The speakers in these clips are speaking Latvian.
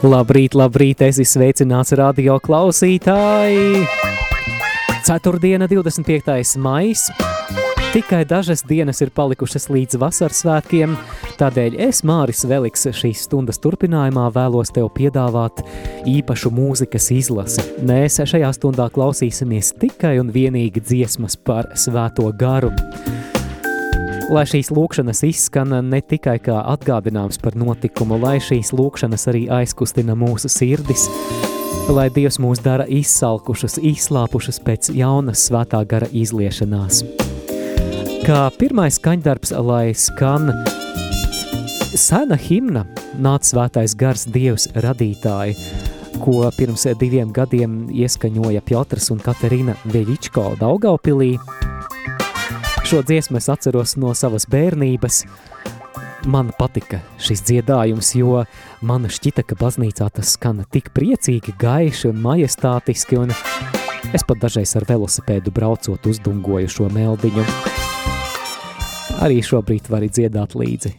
Labrīt, labrīt, esi sveicināts radio klausītāji! Ceturtdiena, 25. maijs. Tikai dažas dienas ir palikušas līdz vasaras svētkiem, tādēļ es, Māris Veliks, šīs stundas turpinājumā vēlos tev piedāvāt īpašu mūzikas izlasi. Mēs šajā stundā klausīsimies tikai un vienīgi dziesmas par svēto garu lai šīs lūkšanas izskan ne tikai kā atgādinājums par notikumu, lai šīs lūkšanas arī aizkustina mūsu sirdis, lai Dievs mūs dara izsalkušus, izslāpušus pēc jaunas svētā gara izliešanās. Kā pirmais skaņdarbs, lai skan sena himna Nāc svētais gars Dievs radītāji, ko pirms diviem gadiem ieskaņoja Piotrs un Katerina Veļičko Daugaupilī, Šo dziesmu es atceros no savas bērnības. Man patika šis dziedājums, jo man šķita, ka baznīcā tas skan tik priecīgi, gaiši un majestātiski, un es pat dažreiz ar velosipēdu braucot uzdungoju šo meldiņu. Arī šobrīd vari dziedāt līdzi.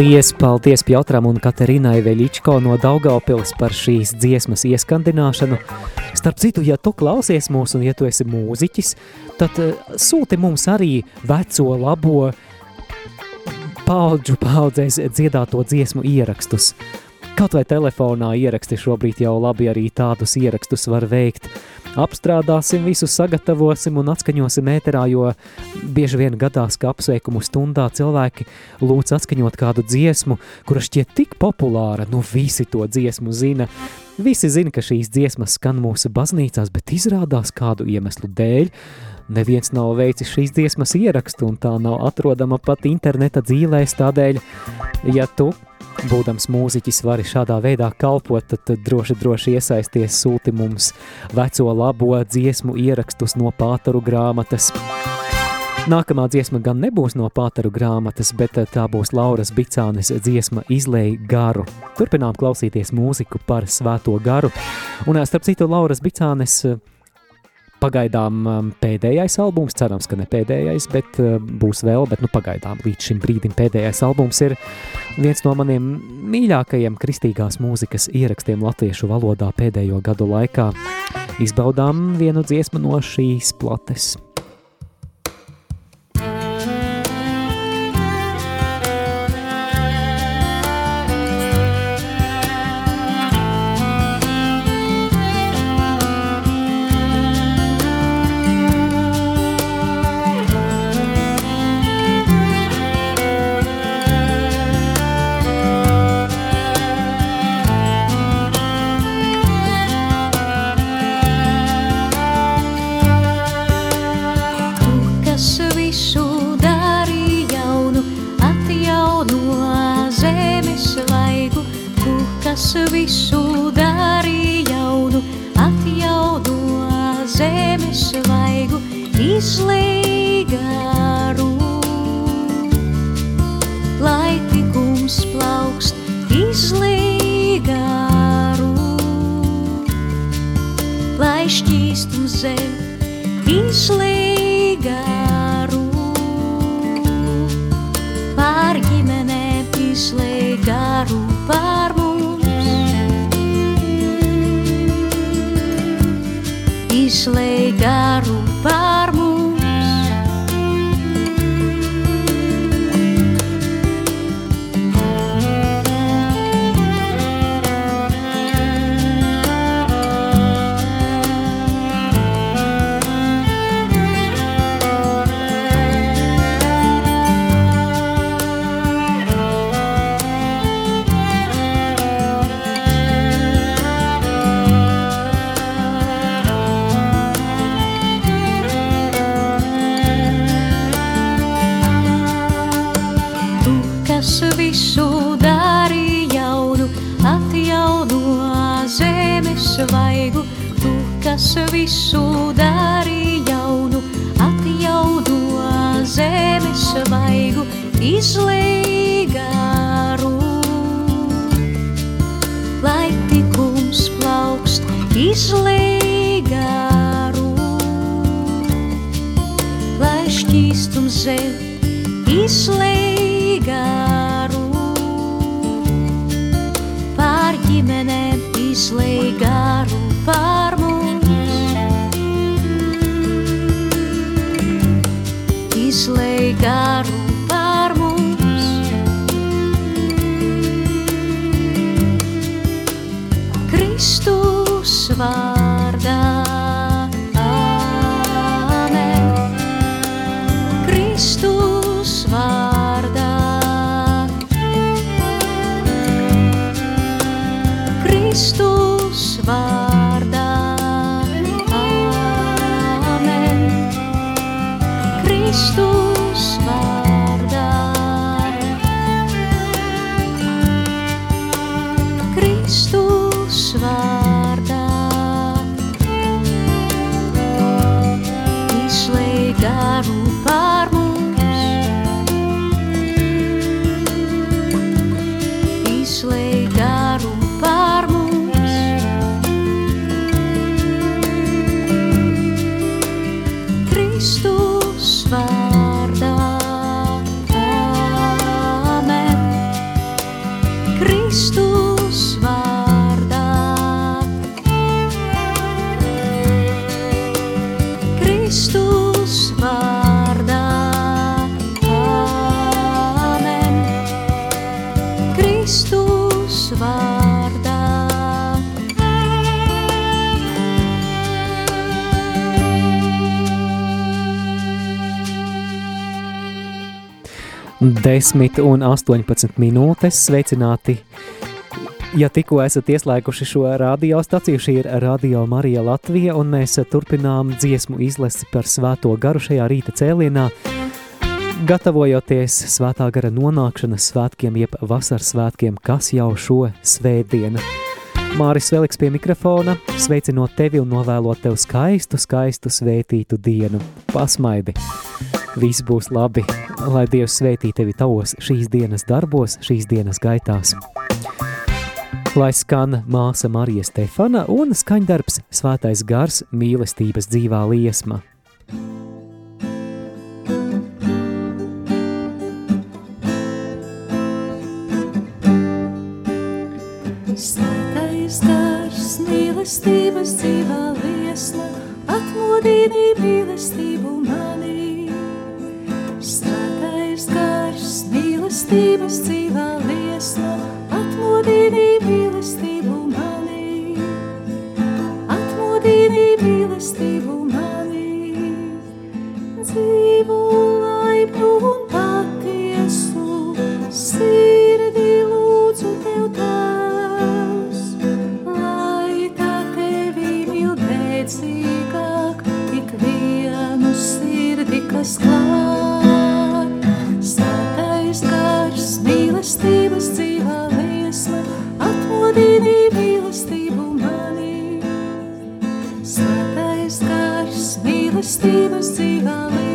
Paldies, paldies Piotram un Katerinai Veļičko no Daugavpils par šīs dziesmas ieskandināšanu. Starp citu, ja tu klausies mūs un ja tu esi mūziķis, tad uh, sūti mums arī veco, labo paudžu paudzēs dziedāto dziesmu ierakstus. Kaut vai telefonā ieraksti šobrīd jau labi arī tādus ierakstus var veikt. Apstrādāsim visu, sagatavosim un atskaņosim ēterā, jo bieži vien gadās, ka apsveikumu stundā cilvēki lūdz atskaņot kādu dziesmu, kura šķiet tik populāra, nu visi to dziesmu zina. Visi zina, ka šīs dziesmas skan mūsu baznīcās, bet izrādās kādu iemeslu dēļ. Neviens nav veicis šīs dziesmas ierakstu, un tā nav atrodama pat interneta dzīvēs. Tādēļ, ja tu būdams mūziķis, vari šādā veidā kalpot, tad, tad droši, droši iesaisties, sūti mums veco labo dziesmu ierakstus no pātaru grāmatas. Nākamā dziesma gan nebūs no pātaru grāmatas, bet tā būs Lauras Bicānes dziesma Izlēja garu. Turpinām klausīties mūziku par svēto garu. Un starp citu, Lauras Bicānes Pagaidām um, pēdējais albums, cerams, ka ne pēdējais, bet uh, būs vēl, bet nu pagaidām līdz šim brīdim pēdējais albums ir viens no maniem mīļākajiem kristīgās mūzikas ierakstiem latviešu valodā pēdējo gadu laikā. Izbaudām vienu dziesmu no šīs plates. 10 un 18 minūtes. Sveicināti! Ja tikko esat ieslēguši šo radiostaciju, šī ir Radio Marija Latvija, un mēs turpinām dziesmu izlasi par svēto garu šajā rīta cēlienā, gatavojoties svētā gara nonākšanas svētkiem, jeb vasaras svētkiem, kas jau šo svētdienu. Māris Veliks pie mikrofona, sveicinot tevi un novēlot tev skaistu, skaistu svētītu dienu. Pasmaidi! Viss būs labi, lai Dievs svētī tevi tavos šīs dienas darbos, šīs dienas gaitās. Lai skan māsa Marija Stefana un skaņdarbs Svētais gars mīlestības dzīvā liesma. Svētais gars mīlestības dzīvā liesma atmodini mīlestību manī. Svētais gars, mīlestības dzīvā liesma, atmodini mīlestību manī. Atmodini mīlestību manī. Dzīvu laipnu un patiesu, sirdi lūdzu tev tās, lai tā tevi mīl beidzīgāk, ikvienu sirdi, kas klāt. Mīlestības dzīvā liesma,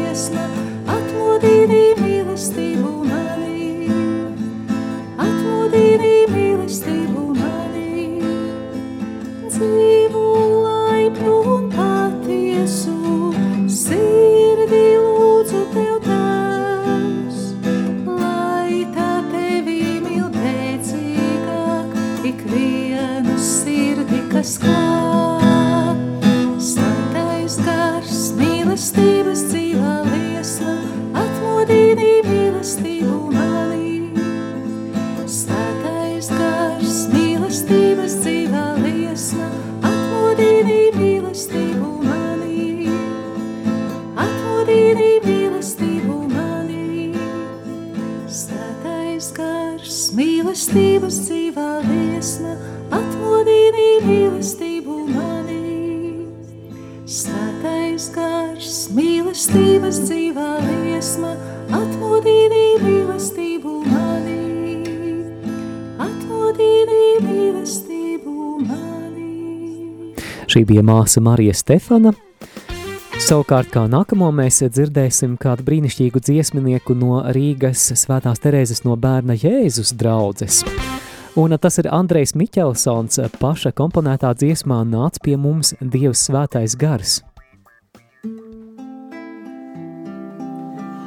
Šī bija māsa Marija Stefana. Savukārt, kā nākamo mēs dzirdēsim kādu brīnišķīgu dziesminieku no Rīgas Svētās Terēzes no bērna Jēzus draudzes. Un tas ir Andrejs Miķelsons paša komponētā dziesmā nāc pie mums Dievs svētais gars.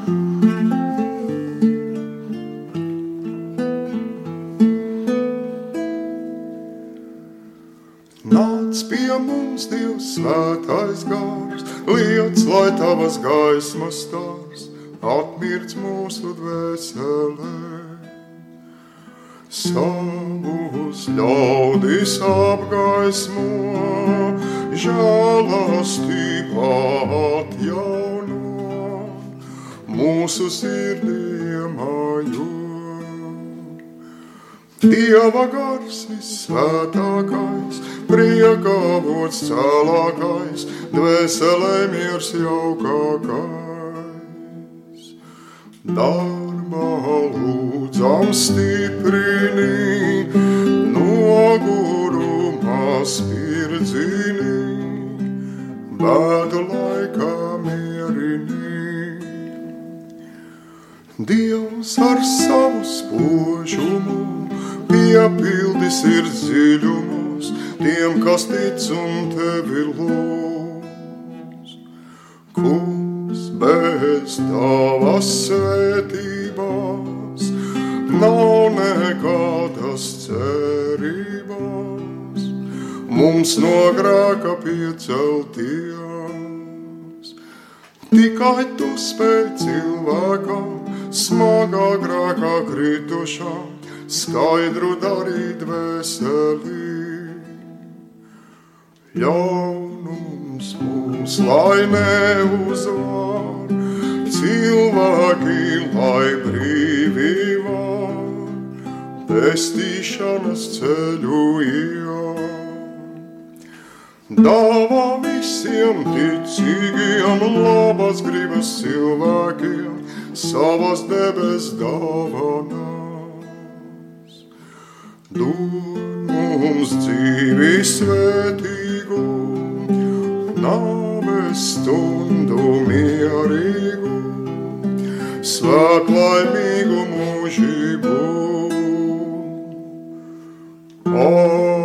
Nāc mums, Dievs, svētais gars, liec, lai tavas gaismas stars atmirts mūsu dvēselē. Savus ļaudis apgaismo, žēlastībā atjauno, mūsu sirdiem ajo. Dieva gars visvētākais, priekavots cēlākais, dvēselē miers jaukākais. Darbā lūdzam stiprini, nogurumā spirdzini, bēdu laikā mierini. Dievs ar savu spožumu piepildis ir dziļumos tiem, kas tic un tevi lūdz. Kungs bez tavas svētībās nav nekādas cerības. Mums no grēka piecelties. Tikai tu spēj cilvēkam smagā grēkā kritušām skaidru darīt veseli. Ļaunums mums lai neuzvar, cilvēki lai brīd. pestīšanas ceļu ijā. Dāvā visiem ticīgiem un labas gribas cilvēkiem savas debes dāvanās. Dod mums dzīvi svētīgu, nāves stundu mierīgu, svētlaimīgu mūžību. priesteris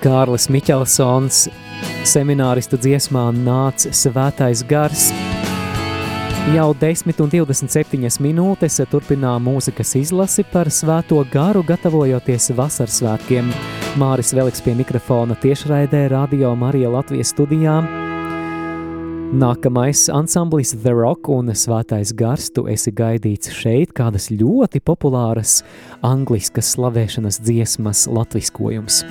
Kārlis Miķelsons, semināristu dziesmā nāca svētais gars. Jau 10 un 27 minūtes turpinām mūzikas izlasi par svēto garu, gatavojoties vasaras svētkiem. Māris Veliks pie mikrofona tiešraidē Radio Marija Latvijas studijām. Nākamais ansamblis The Rock un Svētais Gars, tu esi gaidīts šeit, kādas ļoti populāras angliskas slavēšanas dziesmas latviskojums.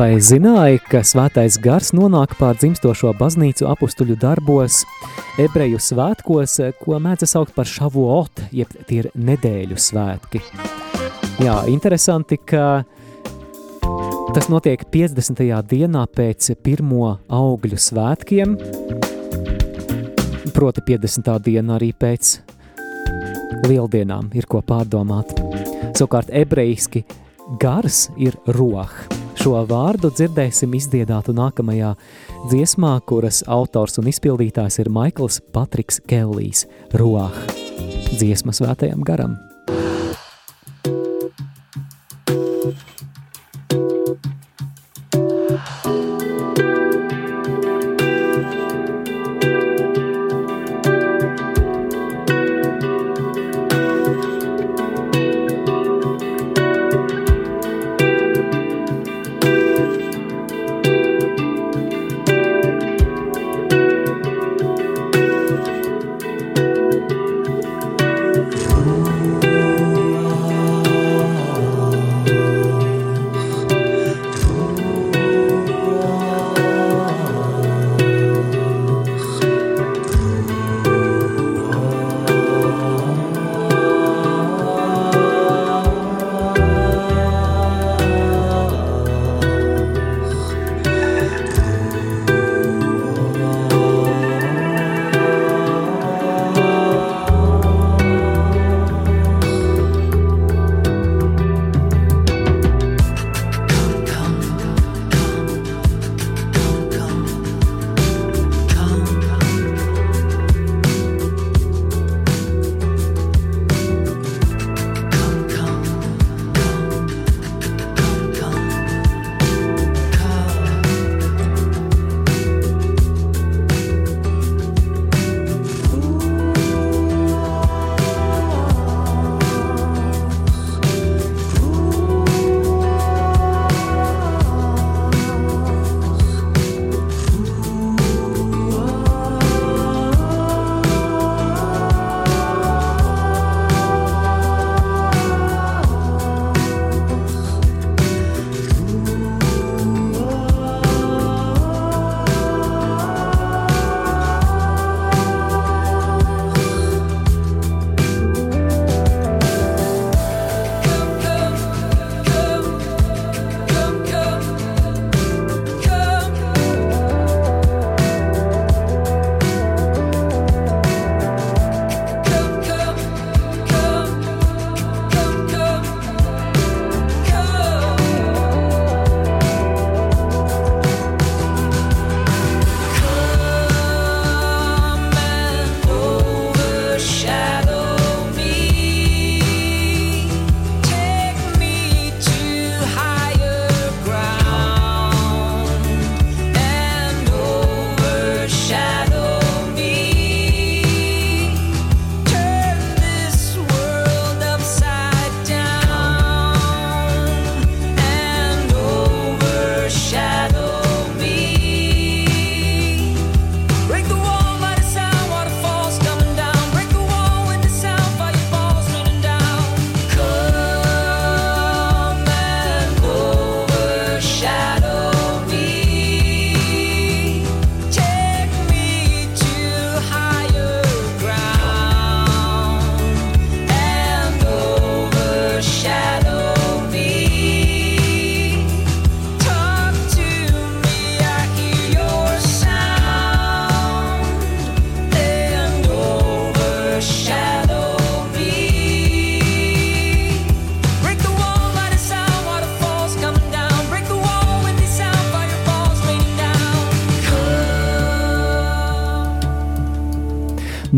Vai zināji, ka svētais gars nonāk pār dzimstošo baznīcu apustuļu darbos, ebreju svētkos, ko mēdz saukt par šavuot, jeb tie ir nedēļu svētki? Jā, interesanti, ka tas notiek 50. dienā pēc pirmo augļu svētkiem, proti 50. diena arī pēc lieldienām ir ko pārdomāt. Savukārt ebrejiski gars ir roha. Šo vārdu dzirdēsim izdziedātu nākamajā dziesmā, kuras autors un izpildītājs ir Maikls Patriks Kellijs – Ruach, dziesmas svētajam garam.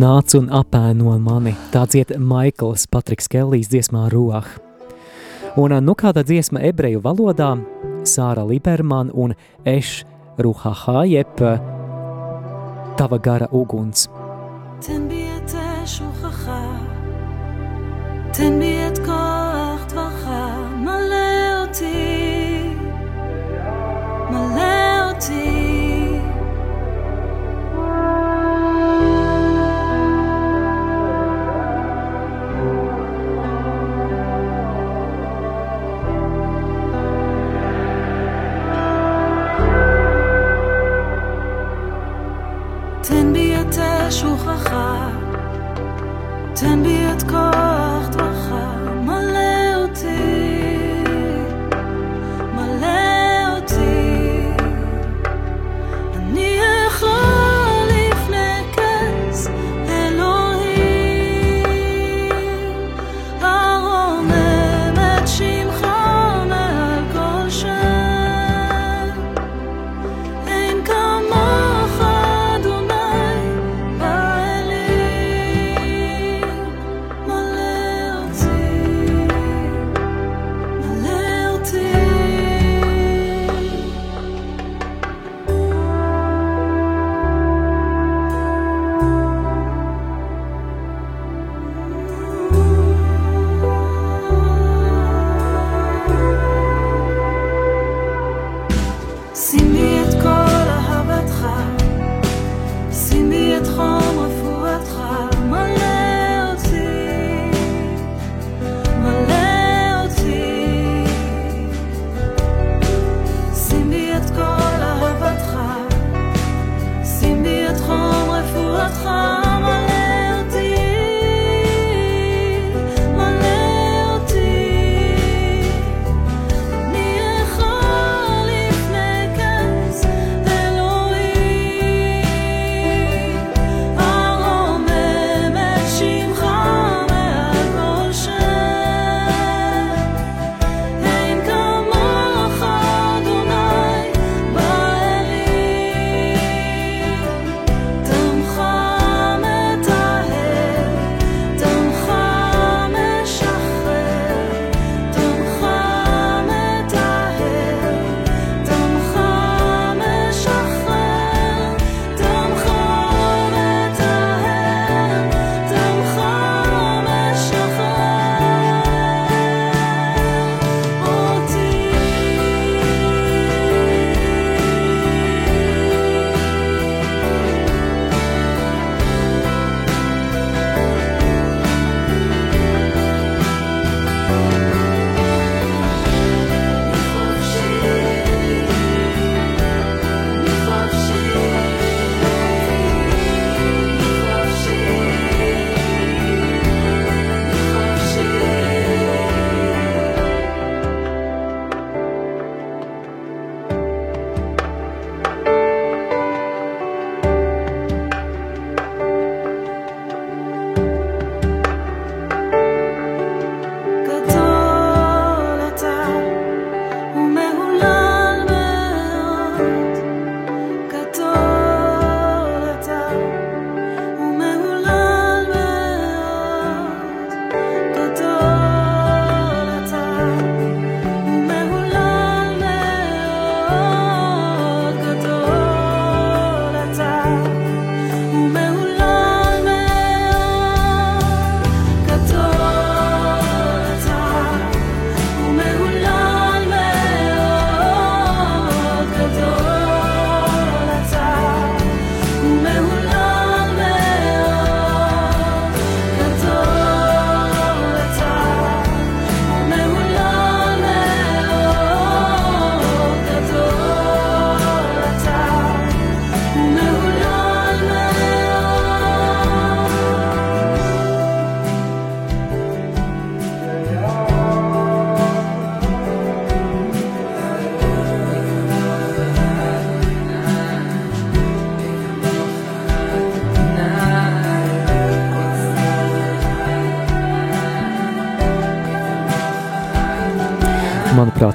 nāc un apēno mani. Tā dzied Maikls Patriks Kellijs dziesmā Ruah. Un nu kāda dziesma ebreju valodā Sāra Liberman un Eš Ruhahā jeb Tava gara uguns. תן בי את אש רוחך, תן בי את כוח דברך, מלא אותי, מלא אותי. תן בי את כוח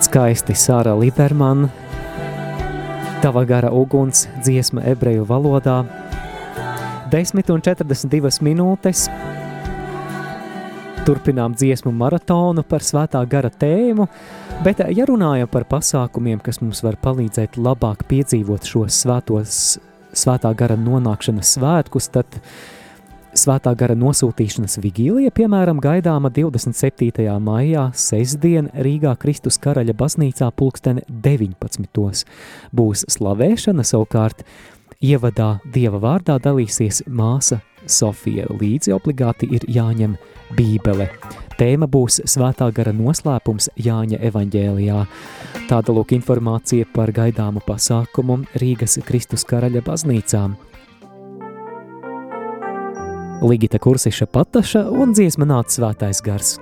skaisti Sāra Libermana, Tava gara uguns, dziesma ebreju valodā, 10 un 42 minūtes. Turpinām dziesmu maratonu par svētā gara tēmu, bet ja runājam par pasākumiem, kas mums var palīdzēt labāk piedzīvot šos svētos, svētā gara nonākšanas svētkus, tad uh, svētā gara nosūtīšanas vigīlija, piemēram, gaidāma 27. maijā, sestdien Rīgā Kristus karaļa baznīcā pulksten 19. Būs slavēšana savukārt, ievadā Dieva vārdā dalīsies māsa Sofija, līdzi obligāti ir jāņem Bībele. Tēma būs svētā gara noslēpums Jāņa evaņģēlijā. Tāda lūk informācija par gaidāmu pasākumu Rīgas Kristus karaļa baznīcām. Ligita Kursiša pataša un dziesma nāca svētais gars.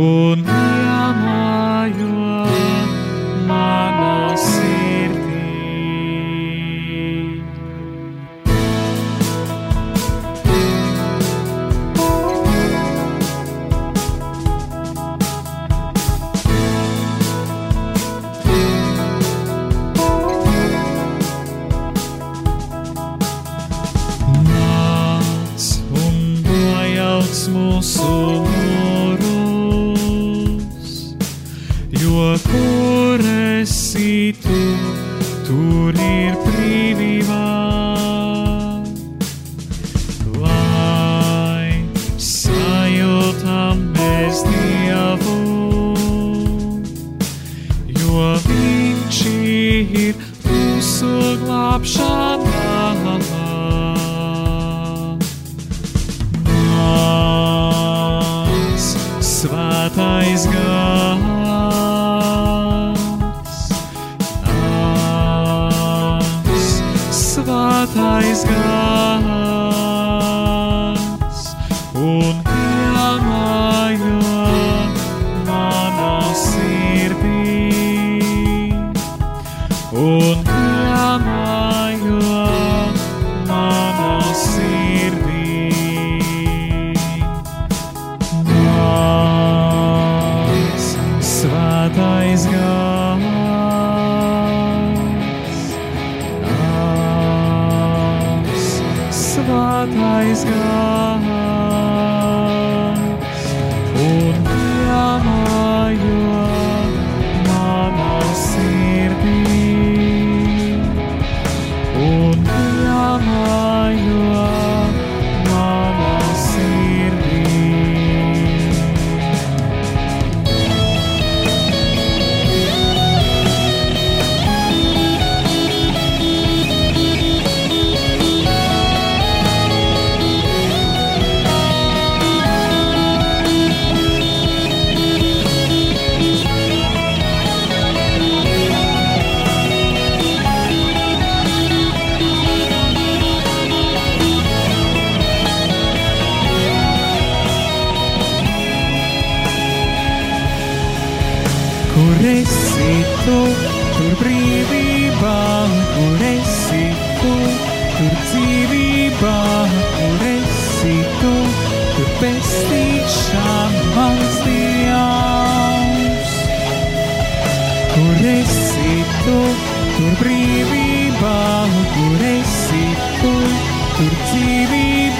Un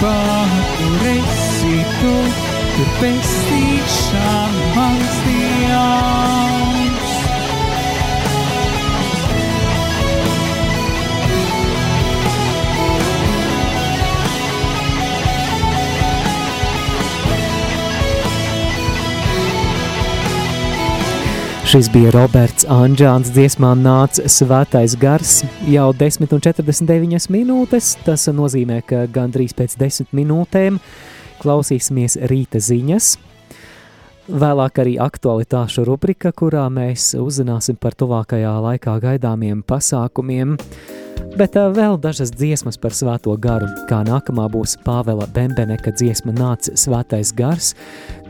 dzīvībā, kur esi tu, Šis bija Roberts Anģāns dziesmā nāca svētais gars jau 10 un 49 minūtes. Tas nozīmē, ka gandrīz pēc 10 minūtēm klausīsimies rīta ziņas. Vēlāk arī aktualitāšu rubrika, kurā mēs uzzināsim par tuvākajā laikā gaidāmiem pasākumiem. Bet uh, vēl dažas dziesmas par svēto garu, kā nākamā būs Pāvela Bembeneka dziesma Nāc svētais gars,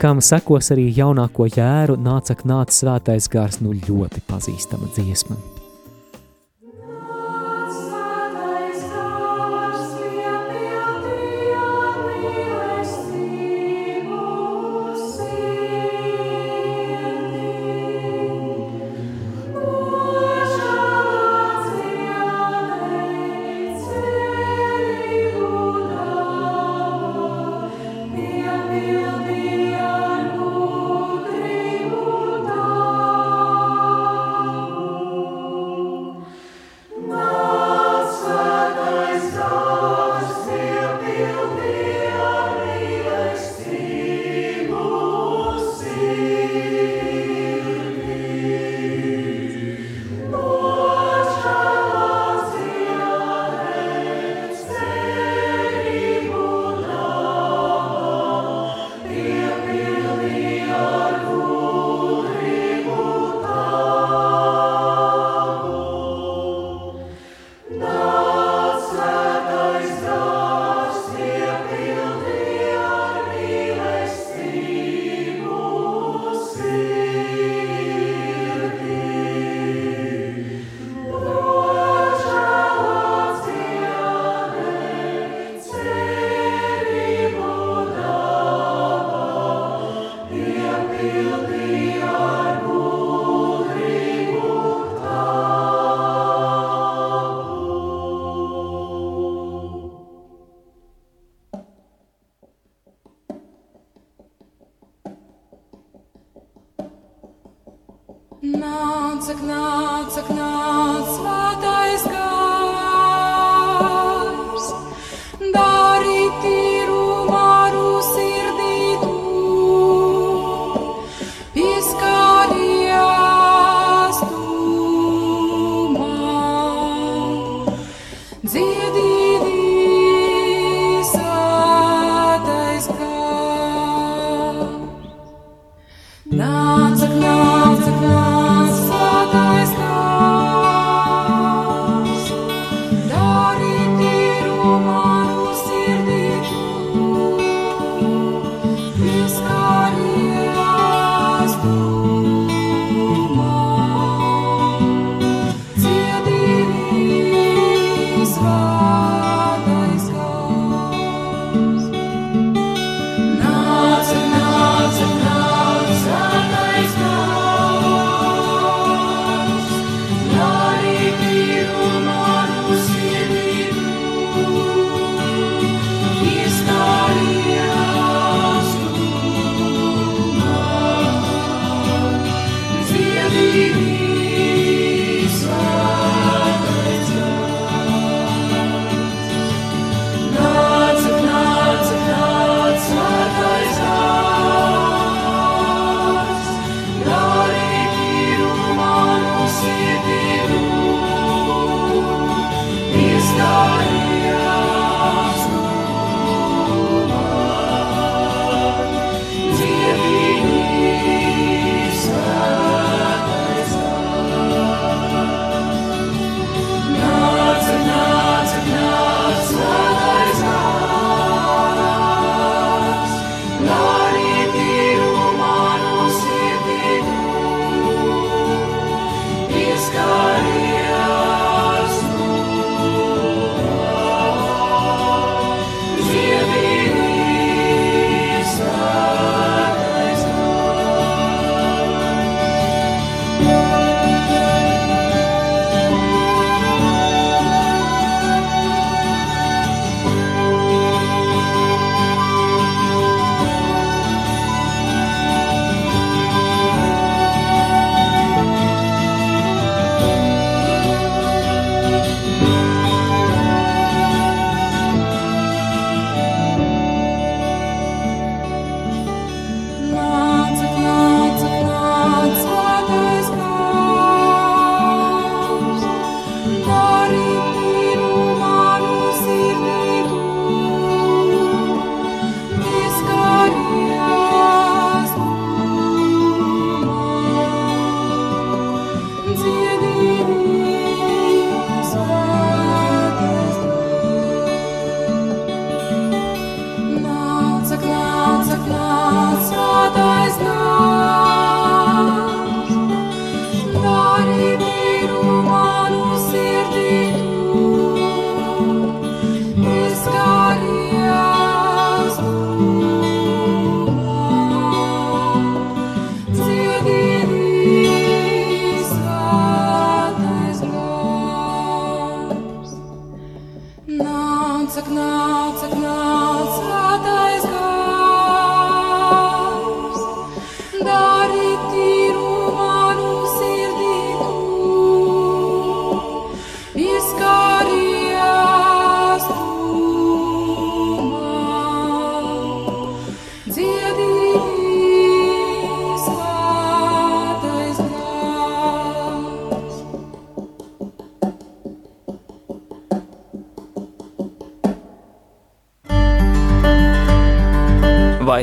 kam sekos arī jaunāko jēru Nācak nāc svētais gars, nu ļoti pazīstama dziesma.